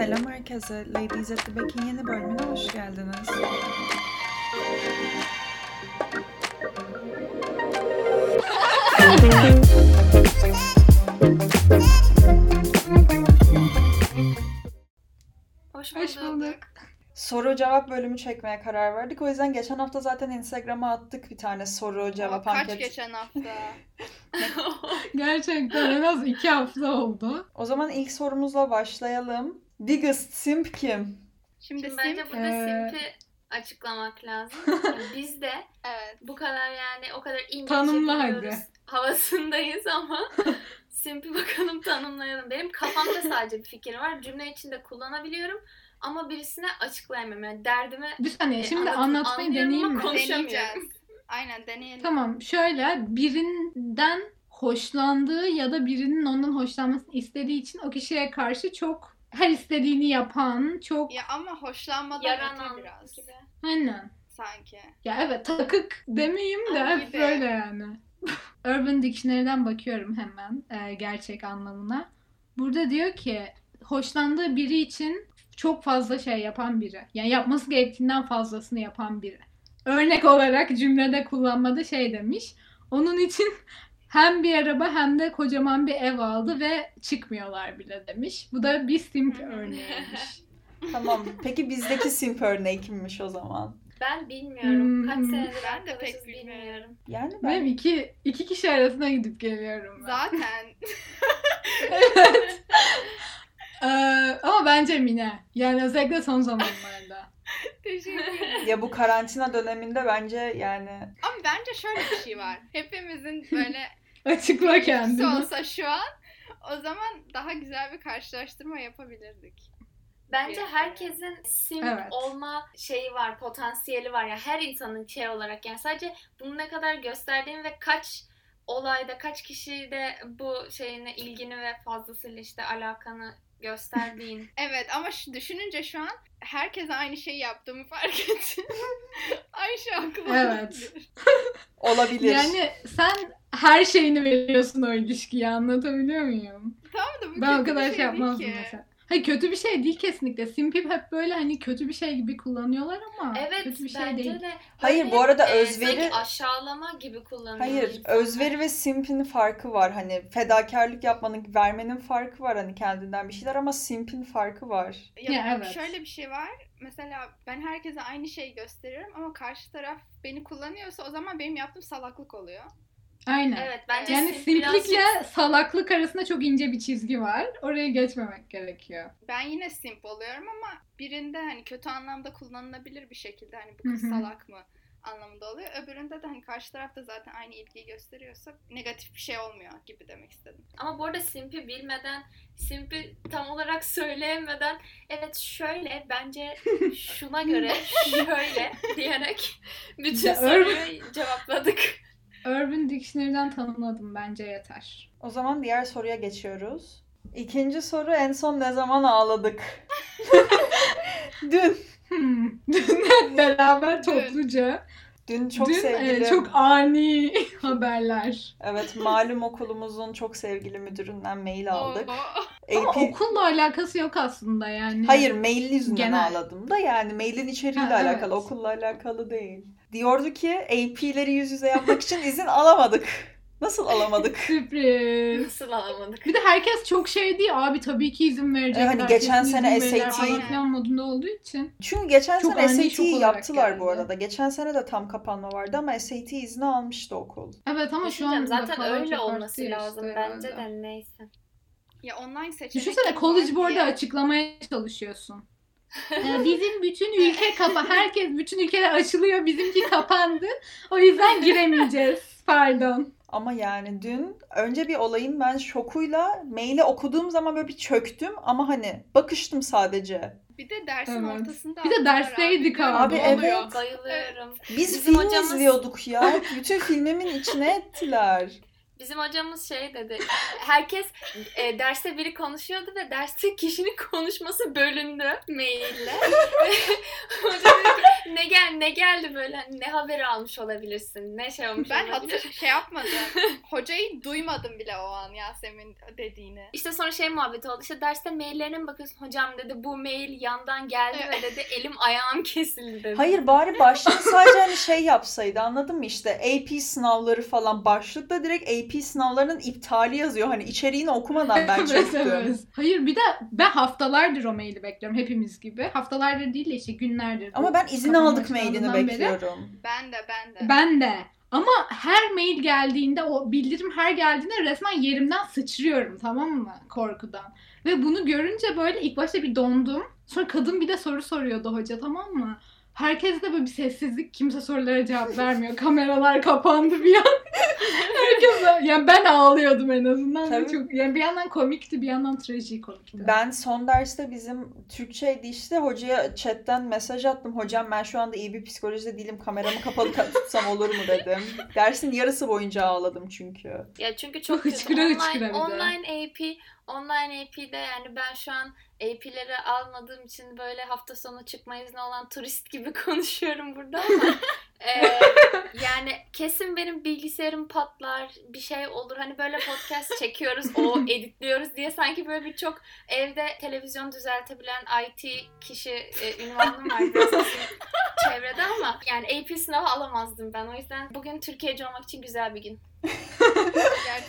Selam herkese. Ladies at the Back'in yeni bölümüne hoş geldiniz. Hoş Hoş bulduk. Soru cevap bölümü çekmeye karar verdik. O yüzden geçen hafta zaten Instagram'a attık bir tane soru cevap Kaç anket. geçen hafta? Gerçekten en az iki hafta oldu. O zaman ilk sorumuzla başlayalım. Biggest simp kim? Şimdi, Şimdi bence burada Ee, simpi açıklamak lazım. Yani Biz de Evet. bu kadar yani o kadar İngilizce Tanımla hadi. havasındayız ama simpi bakalım tanımlayalım. Benim kafamda sadece bir fikir var. Cümle içinde kullanabiliyorum ama birisine açıklayamam. Yani derdimi Bir saniye e, şimdi anlatmayı deneyeyim mi? Deneyeceğiz. Aynen deneyelim. Tamam şöyle birinden hoşlandığı ya da birinin ondan hoşlanmasını istediği için o kişiye karşı çok her istediğini yapan çok Ya ama hoşlanmadan Yaranan biraz. gibi. aynen. Sanki. Ya evet takık demeyeyim de hep böyle yani. Urban Dictionary'den bakıyorum hemen e, gerçek anlamına. Burada diyor ki hoşlandığı biri için çok fazla şey yapan biri. Yani yapması gerektiğinden fazlasını yapan biri. Örnek olarak cümlede kullanmada şey demiş. Onun için hem bir araba hem de kocaman bir ev aldı ve çıkmıyorlar bile demiş. Bu da bir simp örneğiymiş. Tamam. Peki bizdeki simp örneği kimmiş o zaman? Ben bilmiyorum. Kaç Hmm. senedir Ben de pek bilmiyorum. bilmiyorum. Yani Benim ben iki, iki kişi arasına gidip geliyorum ben. Zaten. evet. Ee, ama bence Mine. Yani özellikle son zamanlarda. Teşekkür ederim. ya bu karantina döneminde bence yani Ama bence şöyle bir şey var. Hepimizin böyle Açıkla kendini. olsa şu an o zaman daha güzel bir karşılaştırma yapabilirdik. Bence herkesin simp Evet. olma şeyi var, potansiyeli var. Yani her insanın şey olarak yani sadece bunu ne kadar gösterdiğin ve kaç olayda, kaç kişide bu şeyine ilgini ve fazlasıyla işte alakanı gösterdiğin. Evet ama şu, düşününce şu an herkese aynı şeyi yaptığımı fark ettim. Ayşe haklı Evet. olabilir. Yani sen her şeyini veriyorsun o ilişkiye anlatabiliyor muyum? Tamam da bu Ben o kadar şey şey yapmazdım ki. mesela. Hayır kötü bir şey değil kesinlikle. Simpip hep böyle hani kötü bir şey gibi kullanıyorlar ama Evet kötü bir şey değil. de. Hayır, bu arada e, özveri- aşağılama gibi kullanıyor. Hayır, insanlar. özveri ve simpin farkı var. Hani fedakarlık yapmanın, vermenin farkı var hani kendinden bir şeyler ama simpin farkı var. Ya, Ya evet. Şöyle bir şey var. Mesela ben herkese aynı şeyi gösteriyorum ama karşı taraf beni kullanıyorsa o zaman benim yaptığım salaklık oluyor. Aynen. Evet bence Yani simp simplikle birazcık- salaklık arasında çok ince bir çizgi var. Oraya geçmemek gerekiyor. Ben yine simp oluyorum ama birinde hani kötü anlamda kullanılabilir bir şekilde hani bu kız salak mı anlamında oluyor. Öbüründe de hani karşı tarafta zaten aynı ilgiyi gösteriyorsa negatif bir şey olmuyor gibi demek istedim. Ama bu arada simpi bilmeden, simpi tam olarak söyleyemeden evet şöyle bence şuna göre şöyle diyerek bütün soruyu cevapladık. Urban Dictionary'den tanımladım bence yeter. O zaman diğer soruya geçiyoruz. İkinci soru en son ne zaman ağladık? Dün. Hmm. Dün hep beraber topluca. Dün çok Dün sevgili. e, çok ani haberler. Evet malum okulumuzun çok sevgili müdüründen mail aldık. Oo. Ama AP... okulla alakası yok aslında yani. Hayır mail yüzünden Genel. ağladım da yani mailin içeriğiyle Ha, alakalı evet. okulla alakalı değil. Diyordu ki AP'leri yüz yüze yapmak için izin alamadık. Nasıl alamadık? Sürpriz. Nasıl alamadık? Bir de herkes çok şey değil abi tabii ki izin verecekler. E, hani geçen sene SAT falan modunda olduğu için. Çünkü geçen Çok sene SAT'yi yaptılar bu geldi. arada. Geçen sene de tam kapanma vardı ama SAT izni almıştı okul. Evet ama şu an zaten öyle olması lazım işte bence herhalde. de neyse. Ya online seçenek Düşünsene college board'a açıklamaya çalışıyorsun. Ya bizim bütün ülke kapa, herkes bütün ülkeler açılıyor, bizimki kapandı. O yüzden giremeyeceğiz. Pardon. Ama yani dün önce bir olayın ben şokuyla maili okuduğum zaman böyle bir çöktüm ama hani bakıştım sadece. Bir de dersin Evet. ortasında Bir de dersteydik abi. abi, Ne evet. Bayılıyorum. Biz Bizim film hocamız- izliyorduk ya. Bütün filmimin içine ettiler. Bizim hocamız şey dedi. Herkes e, derste biri konuşuyordu ve derste kişinin konuşması bölündü maille. Hoca dedi ki ne gel ne geldi böyle hani ne haberi almış olabilirsin ne şey olmuş Ben olabilir. hatır şey yapmadım. Hocayı duymadım bile o an Yasemin dediğini. İşte sonra şey muhabbeti oldu. İşte derste maillerine mi bakıyorsun? Hocam dedi bu mail yandan geldi ve dedi elim ayağım kesildi dedi. Hayır bari başlığı sadece hani şey yapsaydı anladın mı işte AP sınavları falan başlıkta direkt AP sınavlarının iptali yazıyor. Hani içeriğini okumadan ben çöktüm. evet. Hayır bir de ben haftalardır o maili bekliyorum hepimiz gibi. Haftalardır değil de işte günlerdir. Ama ben izin aldık mailini başlandığından beri. bekliyorum. Ben de ben de. Ben de. Ama her mail geldiğinde o bildirim her geldiğinde resmen yerimden sıçrıyorum tamam mı korkudan. Ve bunu görünce böyle ilk başta bir dondum. Sonra kadın bir de soru soruyordu hoca tamam mı? Herkes de böyle bir sessizlik. Kimse sorulara cevap vermiyor. Kameralar kapandı bir an. Herkes yani ben ağlıyordum en azından. Tabii. Çok, yani bir yandan komikti bir yandan trajikomikti. Ben son derste bizim Türkçeydi işte hocaya chatten mesaj attım. Hocam ben şu anda iyi bir psikolojide değilim. Kameramı kapalı ka- tutsam olur mu dedim. Dersin yarısı boyunca ağladım çünkü. Ya çünkü çok. Hıçkıra Online, de. online AP, online AP'de yani ben şu an AP'leri almadığım için böyle hafta sonu çıkma izni olan turist gibi konuşuyorum burada ama e, yani kesin benim bilgisayarım patlar, bir şey olur. Hani böyle podcast çekiyoruz, o editliyoruz diye sanki böyle birçok evde televizyon düzeltebilen IT kişi e, ünvanım var çevrede ama yani AP sınavı alamazdım ben. O yüzden bugün Türkiye'ci olmak için güzel bir gün.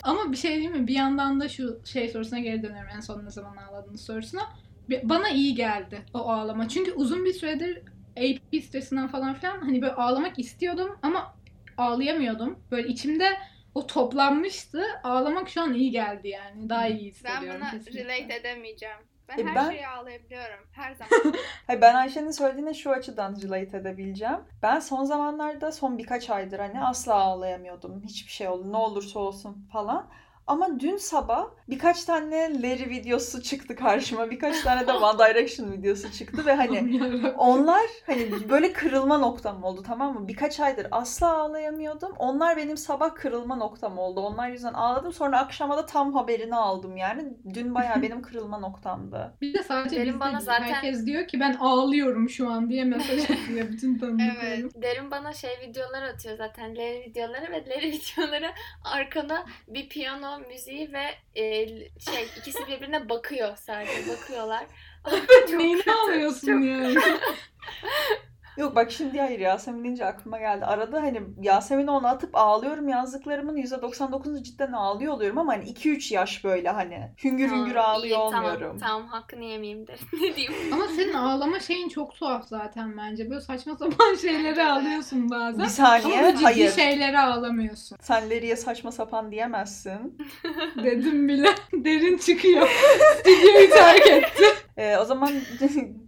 Ama bir şey değil mi? Bir yandan da şu şey sorusuna geri dönüyorum en son ne zaman ağladığınız sorusuna. Bana iyi geldi o ağlama. Çünkü uzun bir süredir AP stresinden falan filan hani böyle ağlamak istiyordum ama ağlayamıyordum. Böyle içimde o toplanmıştı. Ağlamak şu an iyi geldi yani. Daha iyi ben hissediyorum. buna kesinlikle. relate edemeyeceğim. Ben E her ben- şeye ağlayabiliyorum. Her zaman. Hayır, ben Ayşe'nin söylediğine şu açıdan relate edebileceğim. Ben son zamanlarda son birkaç aydır hani asla ağlayamıyordum. Hiçbir şey oldu ne olursa olsun falan. Ama dün sabah birkaç tane Larry videosu çıktı karşıma. Birkaç tane de One Direction videosu çıktı ve hani onlar hani böyle kırılma noktam oldu tamam mı? Birkaç aydır asla ağlayamıyordum. Onlar benim sabah kırılma noktam oldu. Onlar yüzünden ağladım. Sonra akşama da tam haberini aldım yani. Dün bayağı benim kırılma noktamdı. Bir de sadece Derin bana değil. zaten- Herkes diyor ki ben ağlıyorum şu an diye mesaj atıyor bütün tanıdıklarım. Evet. Derin bana şey videolar atıyor zaten Larry videoları ve Larry videoları arkada bir piyano müziği ve e, şey ikisi birbirine bakıyor sadece bakıyorlar. Çok Neyini kötü, ağlıyorsun çok- yani? Yok bak şimdi hayır Yasemin deyince aklıma geldi. Arada hani Yasemin'e onu atıp ağlıyorum yazdıklarımın %99'u cidden ağlıyor oluyorum ama hani 2-3 yaş böyle hani hüngür hüngür Tamam, ağlıyor iyi, olmuyorum. Tamam, tamam hakkını yemeyeyim derim. ne diyeyim? Ama senin ağlama şeyin çok tuhaf zaten bence. Böyle saçma sapan şeylere de. ağlıyorsun bazen. Bir saniye Ama ciddi hayır. şeylere ağlamıyorsun. Sen Larry'e saçma sapan diyemezsin. Dedim bile. Derin çıkıyor. Stüdyoyu terk etti. Ee, o zaman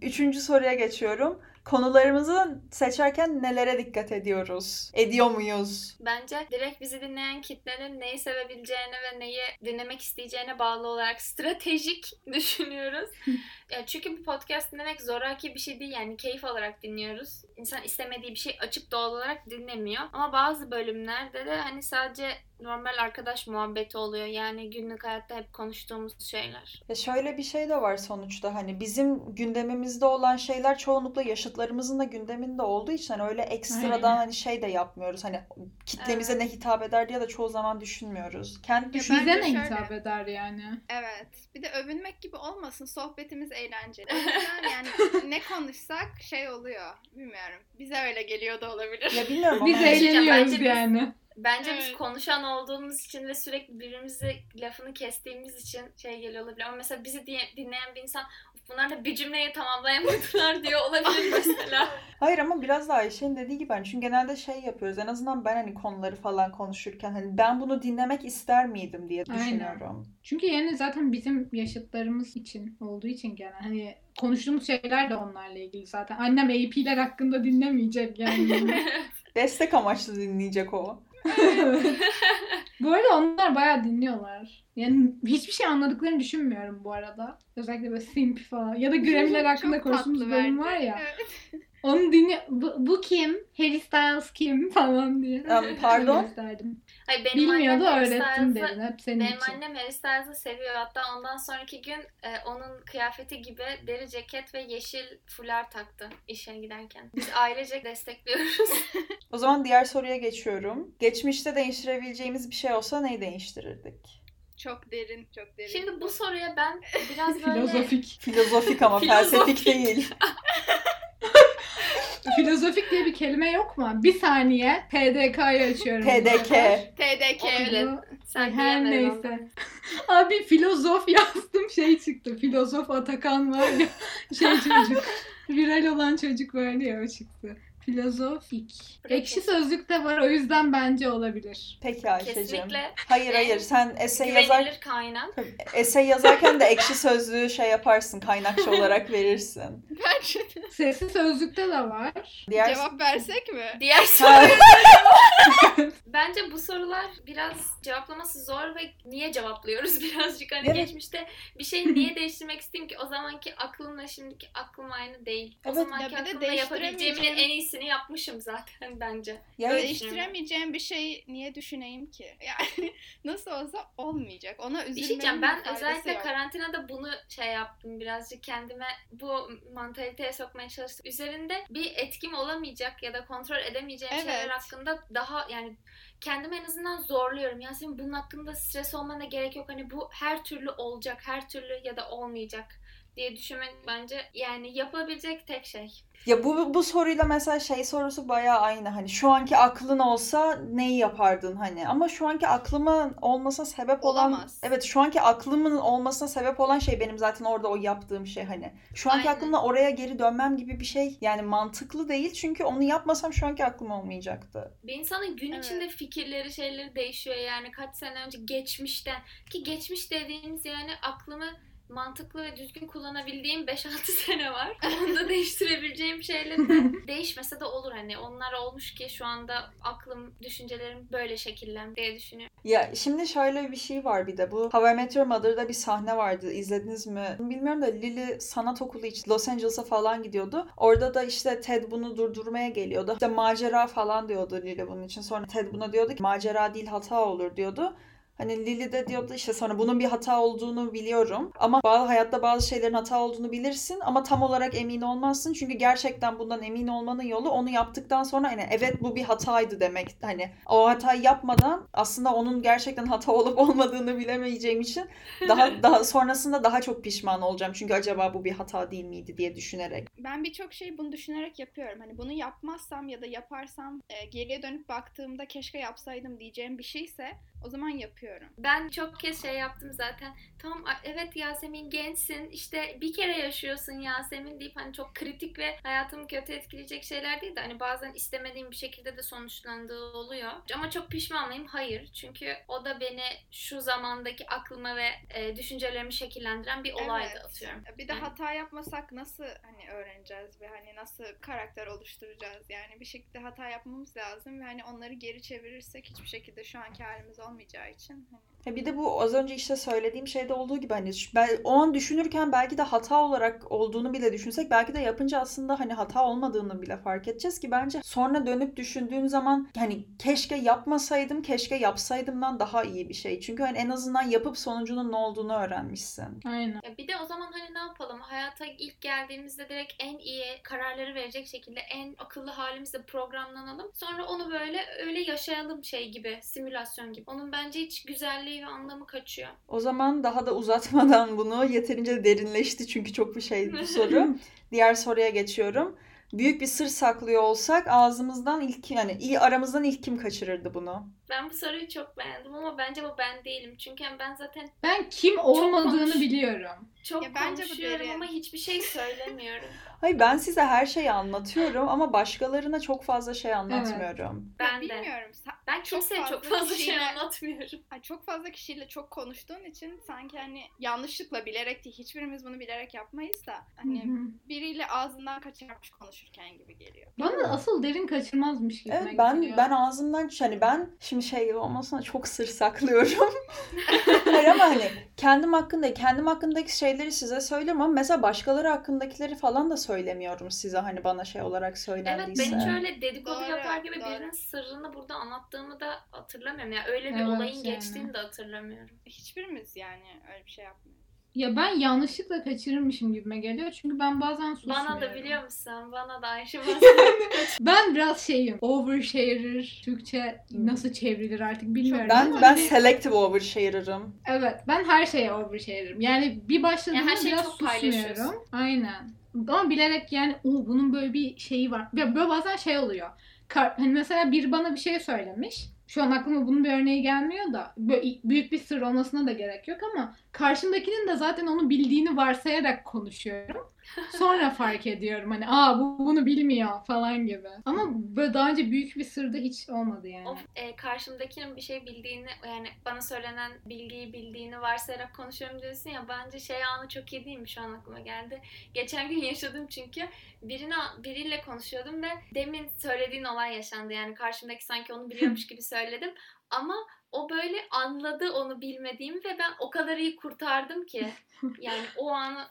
üçüncü soruya geçiyorum. Konularımızı seçerken nelere dikkat ediyoruz? Ediyor muyuz? Bence direkt bizi dinleyen kitlenin neyi sevebileceğine ve neyi dinlemek isteyeceğine bağlı olarak stratejik düşünüyoruz. ya çünkü bir podcast dinlemek zoraki bir şey değil yani keyif alarak dinliyoruz. İnsan istemediği bir şey açıp doğal olarak dinlemiyor. Ama bazı bölümlerde de hani sadece normal arkadaş muhabbeti oluyor. Yani günlük hayatta hep konuştuğumuz şeyler. Ya şöyle bir şey de var sonuçta hani bizim gündemimizde olan şeyler çoğunlukla yaşıtlarımızın da gündeminde olduğu için hani öyle ekstradan Aynen. hani şey de yapmıyoruz. Hani kitlemize ne hitap eder diye de çoğu zaman düşünmüyoruz. Kendi Ya düşün Bence Bize ne şöyle. hitap eder yani? Evet. Bir de övünmek gibi olmasın. Sohbetimiz eğlenceli. Yani ne konuşsak şey oluyor. Bilmiyorum. Bize öyle geliyor da olabilir. ya bilmiyorum Biz eğleniyoruz yani. Bence Evet. biz konuşan olduğumuz için ve sürekli birbirimizi lafını kestiğimiz için şey geliyor olabilir. Ama mesela bizi dinleyen bir insan "Uf, bunlar da bir cümleyi tamamlayamadılar diyor olabilir mesela. Hayır ama biraz da Ayşe'nin dediği gibi hani çünkü genelde şey yapıyoruz. En azından ben hani konuları falan konuşurken hani ben bunu dinlemek ister miydim diye Aynen. düşünüyorum. Çünkü yani zaten bizim yaşıtlarımız için olduğu için genel hani konuştuğumuz şeyler de onlarla ilgili zaten. Annem AP'ler hakkında dinlemeyecek yani. Destek amaçlı dinleyecek o. bu arada onlar bayağı dinliyorlar. Yani hiçbir şey anladıklarını düşünmüyorum bu arada. Özellikle böyle simp falan. Ya da Grammy'ler hakkında konuştuğumuz bölüm var ya. Evet. Onu dinle bu, bu kim? Harry Styles kim falan diye. Um, pardon? Hayır, benim Bilmiyordu öğrettim dedim hep senin Benim için. annem Harry Styles'ı seviyor. Hatta ondan sonraki gün e, onun kıyafeti gibi deri ceket ve yeşil fular taktı işe giderken. Biz ailecek destekliyoruz. O zaman diğer soruya geçiyorum. Geçmişte değiştirebileceğimiz bir şey olsa neyi değiştirirdik? Çok derin, çok derin. Şimdi bu soruya ben biraz böyle Filozofik. Filozofik ama felsefik değil. Filozofik diye bir kelime yok mu? Bir saniye PDK'yı açıyorum. PDK. TDK öyle. Sen Her diyemedin neyse. Abi filozof yazdım şey çıktı. Filozof Atakan var ya. Şey çocuk. Viral olan çocuk böyle ya o çıktı. Filozofik. Ekşi sözlükte var o yüzden bence olabilir. Peki Ayşe'cim. Kesinlikle Hayır hayır sen essay yazar güvenilir kaynak. essay yazarken de ekşi sözlüğü şey yaparsın kaynakça olarak verirsin. Bence de. Sesli sözlükte de var. Diğer Cevap versek mi? Diğer soru. Bu sorular biraz cevaplaması zor ve niye cevaplıyoruz birazcık hani Evet. geçmişte bir şey niye değiştirmek isteyeyim ki o zamanki aklımla şimdiki aklım aynı değil. O Evet. zamanki Ya bir de aklımla yapabileceğimin en iyisini yapmışım zaten bence. ya Öyle Değiştiremeyeceğim bir şey niye düşüneyim ki? Yani nasıl olsa olmayacak. Ona şey üzülmenin ben özellikle yok. karantinada bunu şey yaptım birazcık kendime bu mantaliteye sokmaya çalıştım. Üzerinde bir etkim olamayacak ya da kontrol edemeyeceğim şeyler Evet. hakkında daha yani kendimi en azından zorluyorum. Yasemin bunun hakkında stres olmana gerek yok. Hani bu her türlü olacak, her türlü ya da olmayacak diye düşünmek bence yani yapılabilecek tek şey. Ya bu bu soruyla mesela şey sorusu bayağı aynı hani şu anki aklın olsa neyi yapardın hani ama şu anki aklımın olmasına sebep olan Olamaz. evet şu anki aklımın olmasına sebep olan şey benim zaten orada o yaptığım şey hani şu anki Aynen. aklımla oraya geri dönmem gibi bir şey yani mantıklı değil çünkü onu yapmasam şu anki aklım olmayacaktı. Bir insanın gün Evet. içinde fikirleri, şeyleri değişiyor yani kaç sene önce geçmişten ki geçmiş dediğimiz yani aklımı mantıklı ve düzgün kullanabildiğim 5-6 sene var. Onda değiştirebileceğim şeyler de değişmese de olur hani. Onlar olmuş ki şu anda aklım, düşüncelerim böyle şekillen diye düşünüyorum. Ya şimdi şöyle bir şey var bir de bu How I Met Your Mother'da bir sahne vardı izlediniz mi? Bilmiyorum da Lily sanat okulu için Los Angeles'a falan gidiyordu. Orada da işte Ted bunu durdurmaya geliyordu. İşte macera falan diyordu Lily bunun için. Sonra Ted buna diyordu ki macera değil hata olur diyordu. Hani Lily de diyordu işte sonra bunun bir hata olduğunu biliyorum. Ama bazı, hayatta bazı şeylerin hata olduğunu bilirsin ama tam olarak emin olmazsın. Çünkü gerçekten bundan emin olmanın yolu onu yaptıktan sonra hani evet bu bir hataydı demek. Hani o hatayı yapmadan aslında onun gerçekten hata olup olmadığını bilemeyeceğim için daha daha sonrasında daha çok pişman olacağım. Çünkü acaba bu bir hata değil miydi diye düşünerek. Ben birçok şeyi bunu düşünerek yapıyorum. Hani bunu yapmazsam ya da yaparsam e, geriye dönüp baktığımda keşke yapsaydım diyeceğim bir şeyse o zaman yapıyorum. Ben çok kez şey yaptım zaten. Tamam evet Yasemin gençsin. işte bir kere yaşıyorsun Yasemin deyip hani çok kritik ve hayatımı kötü etkileyecek şeyler değil de hani bazen istemediğim bir şekilde de sonuçlandığı oluyor. Ama çok pişman mıyım? Hayır. Çünkü o da beni şu zamandaki aklıma ve e, düşüncelerimi şekillendiren bir olaydı Evet. atıyorum. Bir de Yani. hata yapmasak nasıl hani öğreneceğiz ve hani nasıl karakter oluşturacağız? Yani bir şekilde hata yapmamız lazım ve hani onları geri çevirirsek hiçbir şekilde şu anki halimiz olmayacağı için hani Ya bir de bu az önce işte söylediğim şeyde olduğu gibi hani şu- ben o an düşünürken belki de hata olarak olduğunu bile düşünsek belki de yapınca aslında hani hata olmadığını bile fark edeceğiz ki bence sonra dönüp düşündüğün zaman hani keşke yapmasaydım, keşke yapsaydımdan daha iyi bir şey. Çünkü hani en azından yapıp sonucunun ne olduğunu öğrenmişsin. Aynen. Ya bir de o zaman hani ne yapalım? Hayata ilk geldiğimizde direkt en iyi kararları verecek şekilde en akıllı halimizde programlanalım. Sonra onu böyle öyle yaşayalım şey gibi, simülasyon gibi. Onun bence hiç güzelliği ve anlamı kaçıyor. O zaman daha da uzatmadan bunu yeterince derinleşti çünkü çok bir şey bu soru. Diğer soruya geçiyorum. Büyük bir sır saklıyor olsak ağzımızdan ilk yani iyi aramızdan ilk kim kaçırırdı bunu? Ben bu soruyu çok beğendim ama bence bu ben değilim. Çünkü hem ben zaten Ben kim olmadığını konuş- biliyorum. Çok Ya bence konuşuyorum ama hiçbir şey söylemiyorum. Hayır ben size her şeyi anlatıyorum ama başkalarına çok fazla şey anlatmıyorum. Ben de. bilmiyorum. Ben Çok kimseye çok fazla fazla şey kişiyle- anlatmıyorum. Ay, çok fazla kişiyle çok konuştuğun için sanki hani yanlışlıkla bilerek değil hiçbirimiz bunu bilerek yapmayız da hani Hı hı. biriyle ağzından kaçarmış konuşurken gibi geliyor. Bana asıl derin kaçırmazmış gibi Evet ben geliyor. ben ağzımdan hani ben şimdi şey gibi olmasına çok sır saklıyorum. Hayır ama hani kendim hakkında kendim hakkındaki şeyleri şeyleri size ama mesela başkaları hakkındakileri falan da söylemiyorum size hani bana şey olarak Evet söylendiyse. ben hiç öyle dedikodu Doğru, yapar gibi doğru. birinin sırrını burada anlattığımı da hatırlamıyorum. Yani öyle bir Evet, olayın yani. geçtiğini de hatırlamıyorum. Hiçbirimiz yani öyle bir şey yapmıyoruz. Ya ben yanlışlıkla kaçırırmışım gibime geliyor. Çünkü ben bazen susmuyorum. Bana da biliyor musun? Bana da Ayşe bana. Ben biraz şeyim. Oversharer. Türkçe nasıl çevrilir artık bilmiyorum. Ben ama ben hani- selective overshare'ırım. Evet ben her şeye overshare'ım. Yani bir başladığımda Yani her şeyi biraz çok susmuyorum. paylaşıyorsun. Aynen. Ama bilerek yani o bunun böyle bir şeyi var. Ya böyle bazen şey oluyor. Kar- hani mesela biri bana bir şey söylemiş. Şu an aklıma bunun bir örneği gelmiyor da büyük bir sır olmasına da gerek yok ama karşımdakinin de zaten onu bildiğini varsayarak konuşuyorum. Sonra fark ediyorum hani aa bu bunu bilmiyor falan gibi. Ama böyle daha önce büyük bir sırda hiç olmadı yani. o e, karşımdakinin bir şey bildiğini yani bana söylenen bilgiyi bildiğini varsayarak konuşuyorum diyorsun ya bence şey anı çok iyi değil mi şu an aklıma geldi. Geçen gün yaşadım çünkü birine biriyle konuşuyordum ve demin söylediğin olay yaşandı yani karşımdaki sanki onu biliyormuş gibi söyledim ama o böyle anladı onu bilmediğimi ve ben o kadar iyi kurtardım ki yani o anı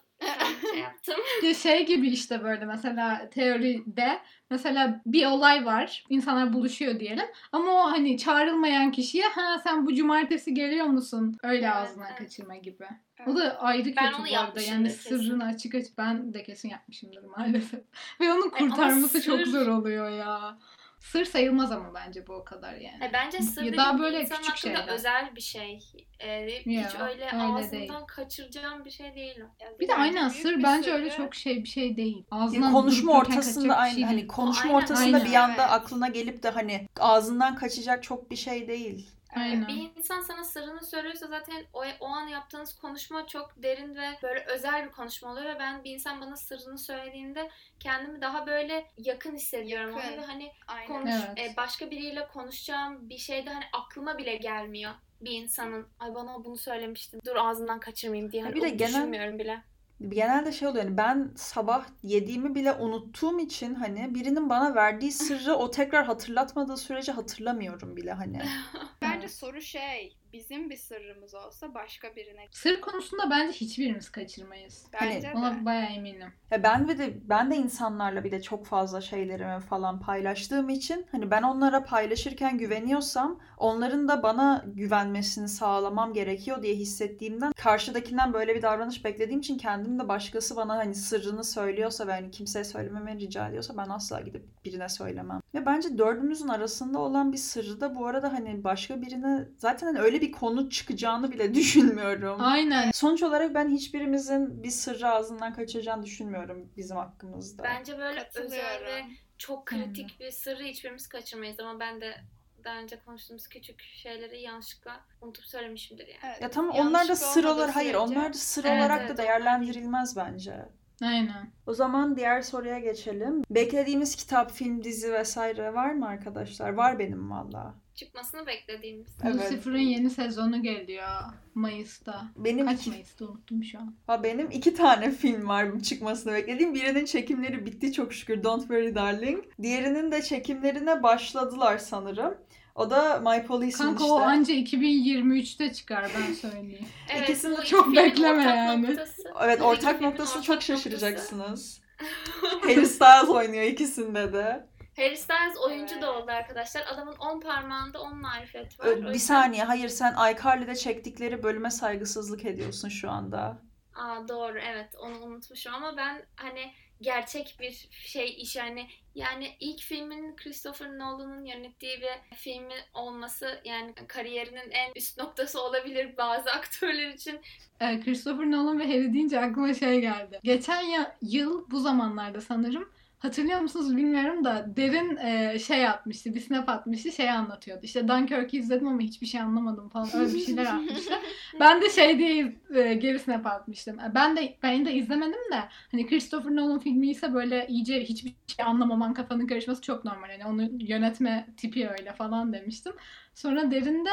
şey yaptım. Ya şey gibi işte böyle mesela teoride mesela bir olay var. insanlar buluşuyor diyelim. Ama o hani çağrılmayan kişiye ha sen bu cumartesi geliyor musun? Öyle Evet, ağzından evet. kaçırma gibi. Evet. O da ayrı kötü Ben onu bu arada. Yani sırrını açık açık ben de kesin yapmışımdır maalesef. Ve onun E, kurtarması çok sır- zor oluyor ya. Sır sayılmaz ama bence bu o kadar yani. E, bence sır Ya daha böyle insan küçük şeyler. özel bir şey. E, hiç Ya, öyle, öyle ağzından değil. kaçıracağım bir şey değil. Yani Bir de aynen sır bence sırrı- öyle çok şey bir şey değil. Ya Ağzından konuşma durup dururken ortasında bir aynı şey hani konuşma Aynen, ortasında aynen. bir anda Evet. aklına gelip de hani ağzından kaçacak çok bir şey değil. Aynen. Bir insan sana sırrını söylüyorsa zaten o, o an yaptığınız konuşma çok derin ve böyle özel bir konuşma oluyor ve ben bir insan bana sırrını söylediğinde kendimi daha böyle yakın hissediyorum Yakın. ona ve hani Aynen. konuş Evet. e, başka biriyle konuşacağım bir şeyde hani aklıma bile gelmiyor bir insanın ay bana bunu söylemiştin dur ağzından kaçırmayayım diye hani bir de genel- düşünmüyorum bile. Genelde şey oluyor yani ben sabah yediğimi bile unuttuğum için hani birinin bana verdiği sırrı o tekrar hatırlatmadığı sürece hatırlamıyorum bile hani. Bence soru şey bizim bir sırrımız olsa başka birine. Sır konusunda bence hiçbirimiz kaçırmayız. Hani Bence de. Ona bayağı eminim. Ya ben ve de ben de insanlarla bir de çok fazla şeylerimi falan paylaştığım için hani ben onlara paylaşırken güveniyorsam onların da bana güvenmesini sağlamam gerekiyor diye hissettiğimden karşıdakinden böyle bir davranış beklediğim için kendim de başkası bana hani sırrını söylüyorsa ve hani kimseye söylememi rica ediyorsa ben asla gidip birine söylemem. Ve bence dördümüzün arasında olan bir sırrı da bu arada hani başka birine zaten hani öyle bir konu çıkacağını bile düşünmüyorum. Aynen. Sonuç olarak ben hiçbirimizin bir sırrı ağzından kaçıracağını düşünmüyorum bizim hakkımızda. Bence böyle özel ve çok kritik bir sırrı hiçbirimiz kaçırmayız ama ben de daha önce konuştuğumuz küçük şeyleri yanlışlıkla unutup söylemişimdir yani. Evet, Ya tamam onlar da bir sır olmadığı olarak hayır onlar da sır Evet, olarak evet, da onlar değerlendirilmez bence. Aynen. O zaman diğer soruya geçelim. Beklediğimiz kitap, film, dizi vesaire var mı arkadaşlar? Var benim valla. Çıkmasını beklediğimiz. Evet. Lucifer'ın yeni sezonu geliyor Mayıs'ta. Benim Kaç iki, Mayıs'ta unuttum şu an. ha, benim iki tane film var çıkmasını beklediğim. Birinin çekimleri bitti çok şükür Don't Worry Darling. Diğerinin de çekimlerine başladılar sanırım. O da My Policeman Kanka işte. o anca 2023'te çıkar ben söyleyeyim. Evet, İkisini de çok bekleme ortak yani. noktası. Evet ortak iki filmin noktası ortak çok noktası. şaşıracaksınız. Harry Styles oynuyor ikisinde de. Harry Styles oyuncu da Evet. oldu arkadaşlar. Adamın 10 parmağında 10 marifet var. Ö, Bir yüzden- saniye hayır sen iCarly'de çektikleri bölüme saygısızlık ediyorsun şu anda. Aa doğru evet onu unutmuşum ama ben hani gerçek bir şey iş yani yani ilk filmin Christopher Nolan'ın yönettiği bir filmi olması yani kariyerinin en üst noktası olabilir bazı aktörler için. Ee, Christopher Nolan ve Harry deyince aklıma şey geldi. Geçen ya, yıl bu zamanlarda sanırım hatırlıyor musunuz bilmiyorum da Derin e, şey atmıştı, bir snap atmıştı, şey anlatıyordu. İşte Dunkirk'ü izledim ama hiçbir şey anlamadım falan öyle bir şeyler atmıştı. ben de şey diye e, geri snap atmıştım. Ben de ben de izlemedim de hani Christopher Nolan filmi ise böyle iyice hiçbir şey anlamaman kafanın karışması çok normal. Yani onu yönetme tipi öyle falan demiştim. Sonra Derin de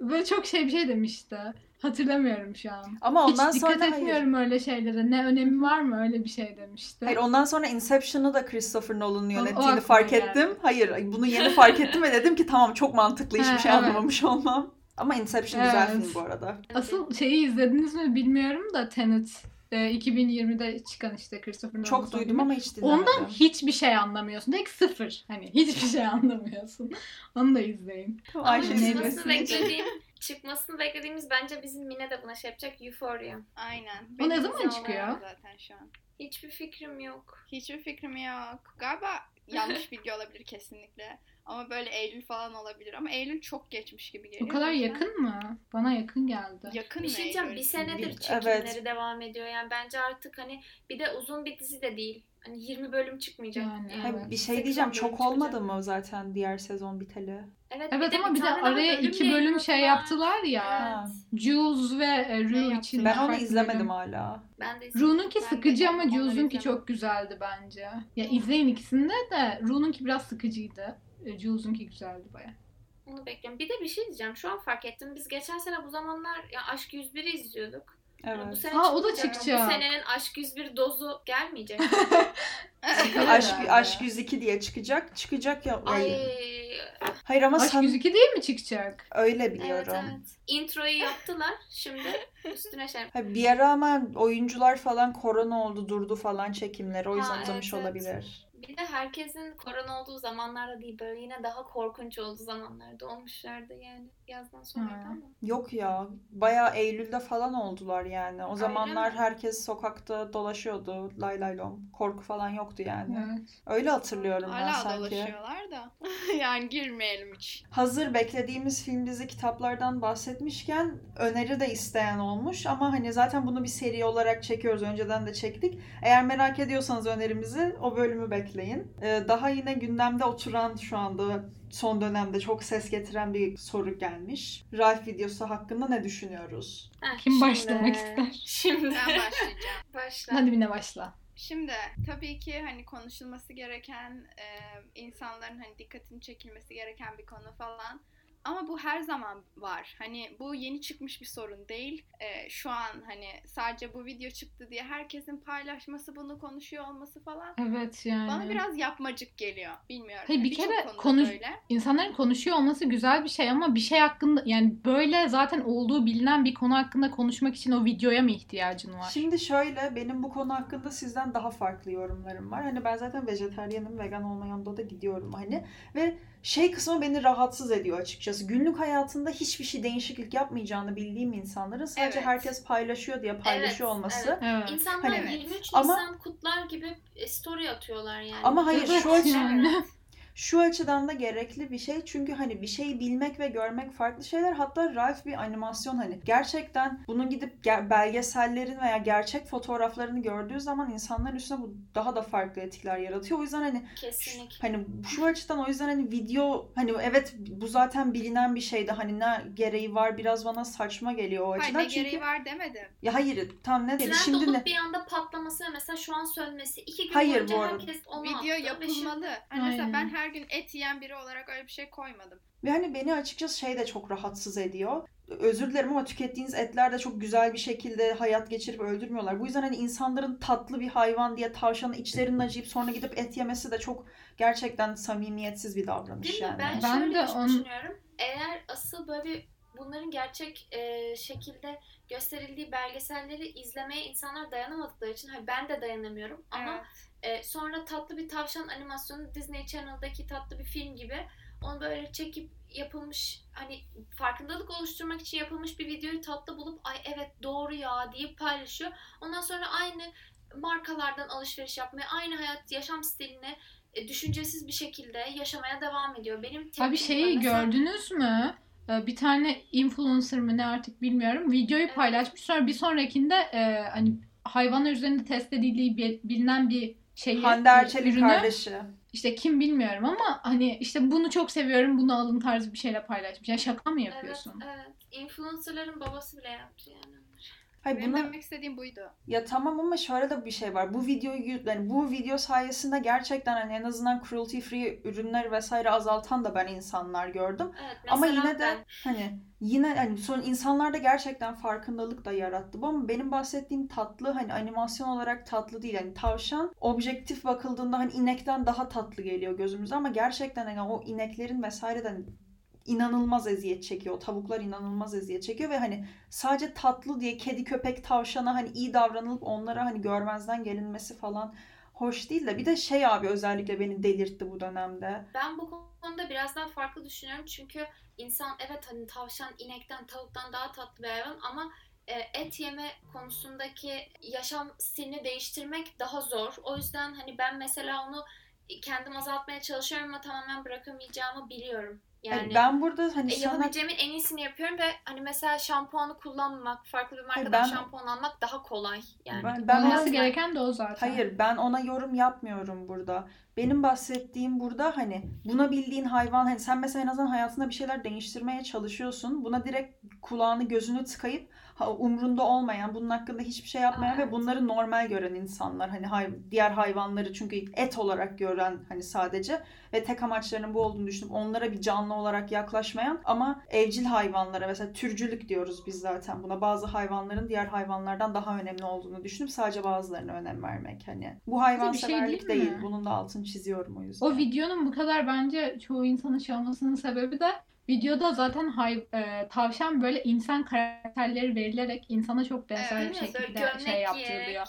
böyle çok şey bir şey demişti. Hatırlamıyorum şu an. Ama ondan Hiç dikkat sonra hayır. etmiyorum öyle şeylere. Ne önemi var mı öyle bir şey demişti. Hayır ondan sonra Inception'ı da Christopher Nolan'ın o yönettiğini aklıma fark geldi. ettim. Hayır bunu yeni fark ettim ve dedim ki tamam çok mantıklı hiçbir Ha, şey evet. anlamamış olmam. Ama Inception güzel Evet. film bu arada. Asıl şeyi izlediniz mi bilmiyorum da Tenet. E, 2020'de çıkan işte Christopher Nolan Çok duydum ama hiç dinlemedim. Ondan hiçbir şey anlamıyorsun. Tek sıfır. Hani hiçbir şey anlamıyorsun. Onu da izleyin. Ama Ayşe çıkmasını beklediğim, çıkmasını beklediğimiz bence bizim Mine de buna şey yapacak. Euphoria. Aynen. O ne zaman çıkıyor? Zaten şu an. Hiçbir fikrim yok. Hiçbir fikrim yok. Galiba yanlış bilgi olabilir kesinlikle. Ama böyle Eylül falan olabilir. Ama Eylül çok geçmiş gibi geliyor. O kadar yüzden- yakın mı? Bana yakın geldi. Yakın Bir mı şey diyeceğim. Eylül? Bir senedir çekimleri evet. devam ediyor. Yani bence artık hani bir de uzun bir dizi de değil. Hani 20 bölüm çıkmayacak. Yani, Ha, Evet. bir şey 8-10 diyeceğim çok çıkacak. olmadı mı zaten diğer sezon biteli? Evet, Evet ama bir de araya bölüm iki bölüm şey yaptılar ya. Ha. Jules ve e, Rue için. Ben onu izlemedim bölüm. hala. Ben de. Ru'nunki Ben de sıkıcı ama Jules'unki çok güzeldi bence. Ya izleyin ikisinde de Ru'nunki biraz sıkıcıydı. E, Jules'unki güzeldi baya. Onu bekliyorum. Bir de bir şey diyeceğim. Şu an fark ettim. Biz geçen sene bu zamanlar ya Aşk 101'i izliyorduk. Yani bu Evet. sene Aa, o da çıkacak. Bu senenin Aşk 101 dozu gelmeyecek. Evet. Aşk. Aşk 102 diye çıkacak. Çıkacak ya. Ay Hayır ama Aşk sen 102 değil mi çıkacak? öyle evet biliyorum. evet. Introyu yaptılar. Şimdi üstüne şey. Ha, bir ara ama oyuncular falan korona oldu durdu falan çekimleri. O yüzden Ha, uzamış evet, evet. Bir de herkesin korona olduğu zamanlarda değil böyle yine daha korkunç olduğu zamanlarda olmuşlardı yani yazdan sonra ama. Yok ya. Bayağı Eylül'de falan oldular yani. O zamanlar mi? herkes sokakta dolaşıyordu. Lay lay lom. Korku falan yoktu yani. Evet. Öyle hatırlıyorum ben Hala sanki. dolaşıyorlar da. yani girmeyelim hiç. Hazır beklediğimiz film dizi kitaplardan bahsetmişken öneri de isteyen olmuş ama hani zaten bunu bir seri olarak çekiyoruz. Önceden de çektik. Eğer merak ediyorsanız önerimizi o bölümü bekleyin. Ee, daha yine gündemde oturan şu anda son dönemde çok ses getiren bir soru gelmiş. Ralph videosu hakkında ne düşünüyoruz? Heh, Kim şimdi- başlamak ister? Şimdi Ben başlayacağım. başla. Hadi Mine başla. Şimdi tabii ki hani konuşulması gereken e, insanların hani dikkatini çekilmesi gereken bir konu falan. Ama bu her zaman var. Hani bu yeni çıkmış bir sorun değil. E, şu an hani sadece bu video çıktı diye herkesin paylaşması, bunu konuşuyor olması falan Evet yani. bana biraz yapmacık geliyor. Bilmiyorum. Hayır, bir Birçok kere konuş- böyle. İnsanların konuşuyor olması güzel bir şey ama bir şey hakkında yani böyle zaten olduğu bilinen bir konu hakkında konuşmak için o videoya mı ihtiyacın var? Şimdi şöyle benim bu konu hakkında sizden daha farklı yorumlarım var. Hani ben zaten vejetaryenim, vegan olmayanda da gidiyorum hani. Ve şey kısmı beni rahatsız ediyor açıkçası. Günlük hayatında hiçbir şey değişiklik yapmayacağını bildiğim insanların sadece Evet. herkes paylaşıyor diye paylaşıyor Evet, olması. evet. Evet. İnsanlar Hani- 23 Ama- Nisan kutlar gibi story atıyorlar yani. Ama hayır Evet şu şu açıdan da gerekli bir şey. Çünkü hani bir şeyi bilmek ve görmek farklı şeyler. Hatta Ralph bir animasyon hani. Gerçekten bunun gidip ger- belgesellerin veya gerçek fotoğraflarını gördüğü zaman insanların üstüne bu daha da farklı etkiler yaratıyor. O yüzden hani Şu- Kesinlikle. Hani şu açıdan o yüzden hani video hani evet bu zaten bilinen bir şeydi. Hani ne gereği var biraz bana saçma geliyor o Hayır açıdan. ne Çünkü gereği var demedim. ya hayır tam ne dedi şimdi ne? bir anda patlaması mesela şu an sönmesi. iki gün Hayır, boyunca bu arada. herkes onu Video attı şimdi- yapılmalı. Hani mesela ben her gün et yiyen biri olarak öyle bir şey koymadım. Ve hani beni açıkçası şey de çok rahatsız ediyor. Özür dilerim ama tükettiğiniz etler de çok güzel bir şekilde hayat geçirip öldürmüyorlar. Bu yüzden hani insanların tatlı bir hayvan diye tavşanı içlerinin acıyıp sonra gidip et yemesi de çok gerçekten samimiyetsiz bir davranış Değil mi? yani. Ben, Ben şöyle de on- düşünüyorum. Eğer asıl böyle bir bunların gerçek e, şekilde gösterildiği belgeselleri izlemeye insanlar dayanamadıkları için hayır ben de dayanamıyorum ama Evet. e, sonra tatlı bir tavşan animasyonu Disney Channel'daki tatlı bir film gibi onu böyle çekip yapılmış hani farkındalık oluşturmak için yapılmış bir videoyu tatlı bulup ay evet doğru ya deyip paylaşıyor. Ondan sonra aynı markalardan alışveriş yapmaya, aynı hayat yaşam stilini e, düşüncesiz bir şekilde yaşamaya devam ediyor. Benim Abi şeyi Mesela- gördünüz mü? Ee, Bir tane influencer mı ne artık bilmiyorum. Videoyu paylaşmış. Sonra bir sonrakinde e, hani hayvanlar üzerinde test edildiği bil- bilinen bir şeyi Hande Erçel'in ürünü kardeşi. işte kim bilmiyorum ama hani işte bunu çok seviyorum bunu alın tarzı bir şeyle paylaşmış. Yani şaka mı yapıyorsun? Evet, evet. Influencerların babası bile yaptı yani. Hayır Benim buna demek istediğim buydu. Ya tamam ama şöyle de bir şey var. Bu videoyu yani bu video sayesinde gerçekten hani en azından cruelty free ürünler vesaire azaltan da ben insanlar gördüm. Evet, Ama yine de ben- hani yine hani son insanlarda gerçekten farkındalık da yarattı bu ama benim bahsettiğim tatlı hani animasyon olarak tatlı değil. Hani tavşan objektif bakıldığında hani inekten daha tatlı geliyor gözümüze ama gerçekten hani o ineklerin vesaireden inanılmaz eziyet çekiyor. Tavuklar inanılmaz eziyet çekiyor ve hani sadece tatlı diye kedi köpek tavşana hani iyi davranılıp onlara hani görmezden gelinmesi falan hoş değil de bir de şey abi özellikle beni delirtti bu dönemde. Ben bu konuda biraz daha farklı düşünüyorum çünkü insan evet hani tavşan inekten tavuktan daha tatlı bir hayvan ama e, et yeme konusundaki yaşam stilini değiştirmek daha zor. O yüzden hani ben mesela onu kendim azaltmaya çalışıyorum ama tamamen bırakamayacağımı biliyorum. Yani Hani ben burada hani e, sana yapabileceğimin en iyisini yapıyorum ve hani mesela şampuanı kullanmak, farklı bir markadan ben- şampuan almak daha kolay. Yani ben, ben Olması gereken de o zaten. Hayır ben ona yorum yapmıyorum burada. Benim bahsettiğim burada hani buna bildiğin hayvan hani sen mesela en azından hayatında bir şeyler değiştirmeye çalışıyorsun. Buna direkt kulağını gözünü tıkayıp umrunda olmayan bunun hakkında hiçbir şey yapmayan Evet. ve bunları normal gören insanlar hani hay- diğer hayvanları çünkü et olarak gören hani sadece ve tek amaçlarının bu olduğunu düşünüp onlara bir canlı olarak yaklaşmayan ama evcil hayvanlara mesela türcülük diyoruz biz zaten buna bazı hayvanların diğer hayvanlardan daha önemli olduğunu düşünüp sadece bazılarına önem vermek hani bu hayvanseverlik şey değil değil, bunun da altını çiziyorum o yüzden. O videonun bu kadar bence çoğu insanın şey olmasının sebebi de videoda zaten hay, e, tavşan böyle insan karakterleri verilerek insana çok benzer Evet, bir şekilde gömlek şey yaptırılıyor.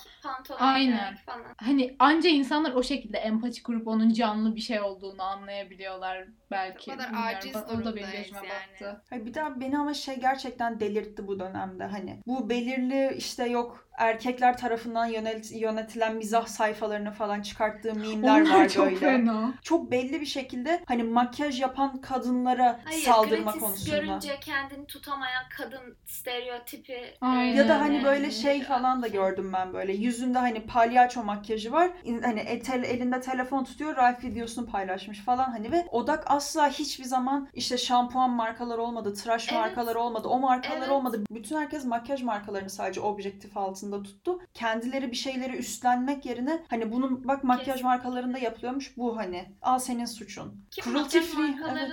Aynen. falan. Hani anca insanlar o şekilde empati kurup onun canlı bir şey olduğunu anlayabiliyorlar belki. O kadar Bilmiyorum. aciz O da benim gözüme yani. battı. Hayır, bir daha beni ama şey gerçekten delirtti bu dönemde hani. Bu belirli işte yok erkekler tarafından yönet- yönetilen mizah sayfalarını falan çıkarttığı mimler Onlar var çok böyle. fena. Çok belli bir şekilde hani makyaj yapan kadınlara Hayır, saldırma gratis konusunda. görünce kendini tutamayan kadın stereotipi. Aynen. Ya da hani böyle şey falan da gördüm ben böyle. Yüzünde hani palyaço makyajı var. Hani etel, elinde telefon tutuyor. Ralph videosunu paylaşmış falan hani ve odak asla hiçbir zaman işte şampuan markaları olmadı, tıraş Evet. markaları olmadı, o markalar Evet. olmadı. Bütün herkes makyaj markalarını sadece objektif altında tuttu. Kendileri bir şeyleri üstlenmek yerine hani bunun bak makyaj Kesin. markalarında yapılıyormuş bu hani. Al senin suçun. Ki Cruelty makyaj free, evet.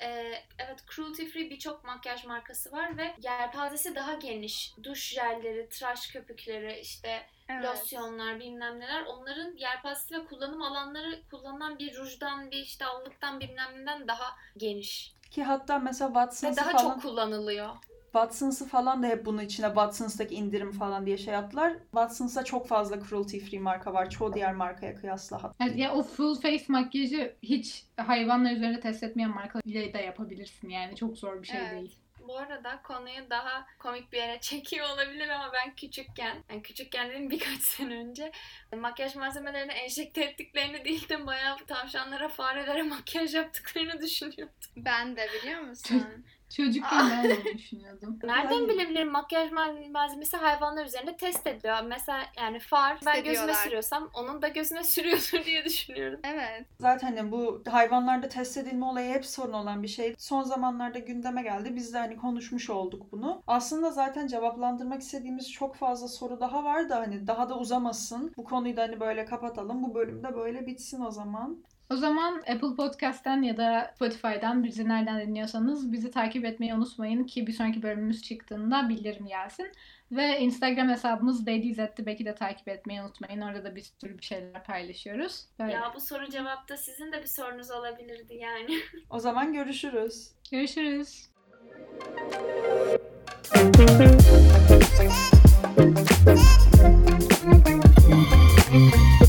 E, evet cruelty free birçok makyaj markası var ve yelpazesi daha geniş. Duş jelleri, tıraş köpükleri, işte Evet. losyonlar bilmem neler onların yelpazesi ve kullanım alanları kullanılan bir rujdan bir işte allıktan bilmem neden daha geniş. Ki hatta mesela Ve Watsons'ı daha falan çok kullanılıyor. Watsons'ı falan da hep bunun içine Watsons'taki indirim falan diye şey attılar. Watsons'ta çok fazla cruelty free marka var. Çoğu diğer markaya kıyasla hatta. Evet, ya o full face makyajı hiç hayvanlar üzerinde test etmeyen markalarıyla da yapabilirsin yani çok zor bir şey Evet. değil. Bu arada konuyu daha komik bir yere çekiyor olabilir ama ben küçükken, yani küçükken dedim birkaç sene önce makyaj malzemelerini enjekte ettiklerini değil de bayağı tavşanlara, farelere makyaj yaptıklarını düşünüyordum. Ben de biliyor musun? Çocukken ben de düşünüyordum. Nereden bilebilirim makyaj mal- malzemesi hayvanlar üzerinde test ediliyor. Mesela yani far ben gözüme ediyorlar. sürüyorsam onun da gözüne sürüyordur diye düşünüyorum. evet. Zaten hani bu hayvanlarda test edilme olayı hep sorun olan bir şey. Son zamanlarda gündeme geldi. Biz de hani konuşmuş olduk bunu. Aslında zaten cevaplandırmak istediğimiz çok fazla soru daha var da hani daha da uzamasın. Bu konuyu da hani böyle kapatalım. Bu bölümde böyle bitsin o zaman. O zaman Apple Podcast'ten ya da Spotify'dan bizi nereden dinliyorsanız bizi takip etmeyi unutmayın ki bir sonraki bölümümüz çıktığında bildirim gelsin. Ve Instagram hesabımız Belki de takip etmeyi unutmayın. Orada da bir sürü bir şeyler paylaşıyoruz. Böyle. Ya bu soru cevapta sizin de bir sorunuz olabilirdi yani. o zaman görüşürüz. Görüşürüz. Thank you.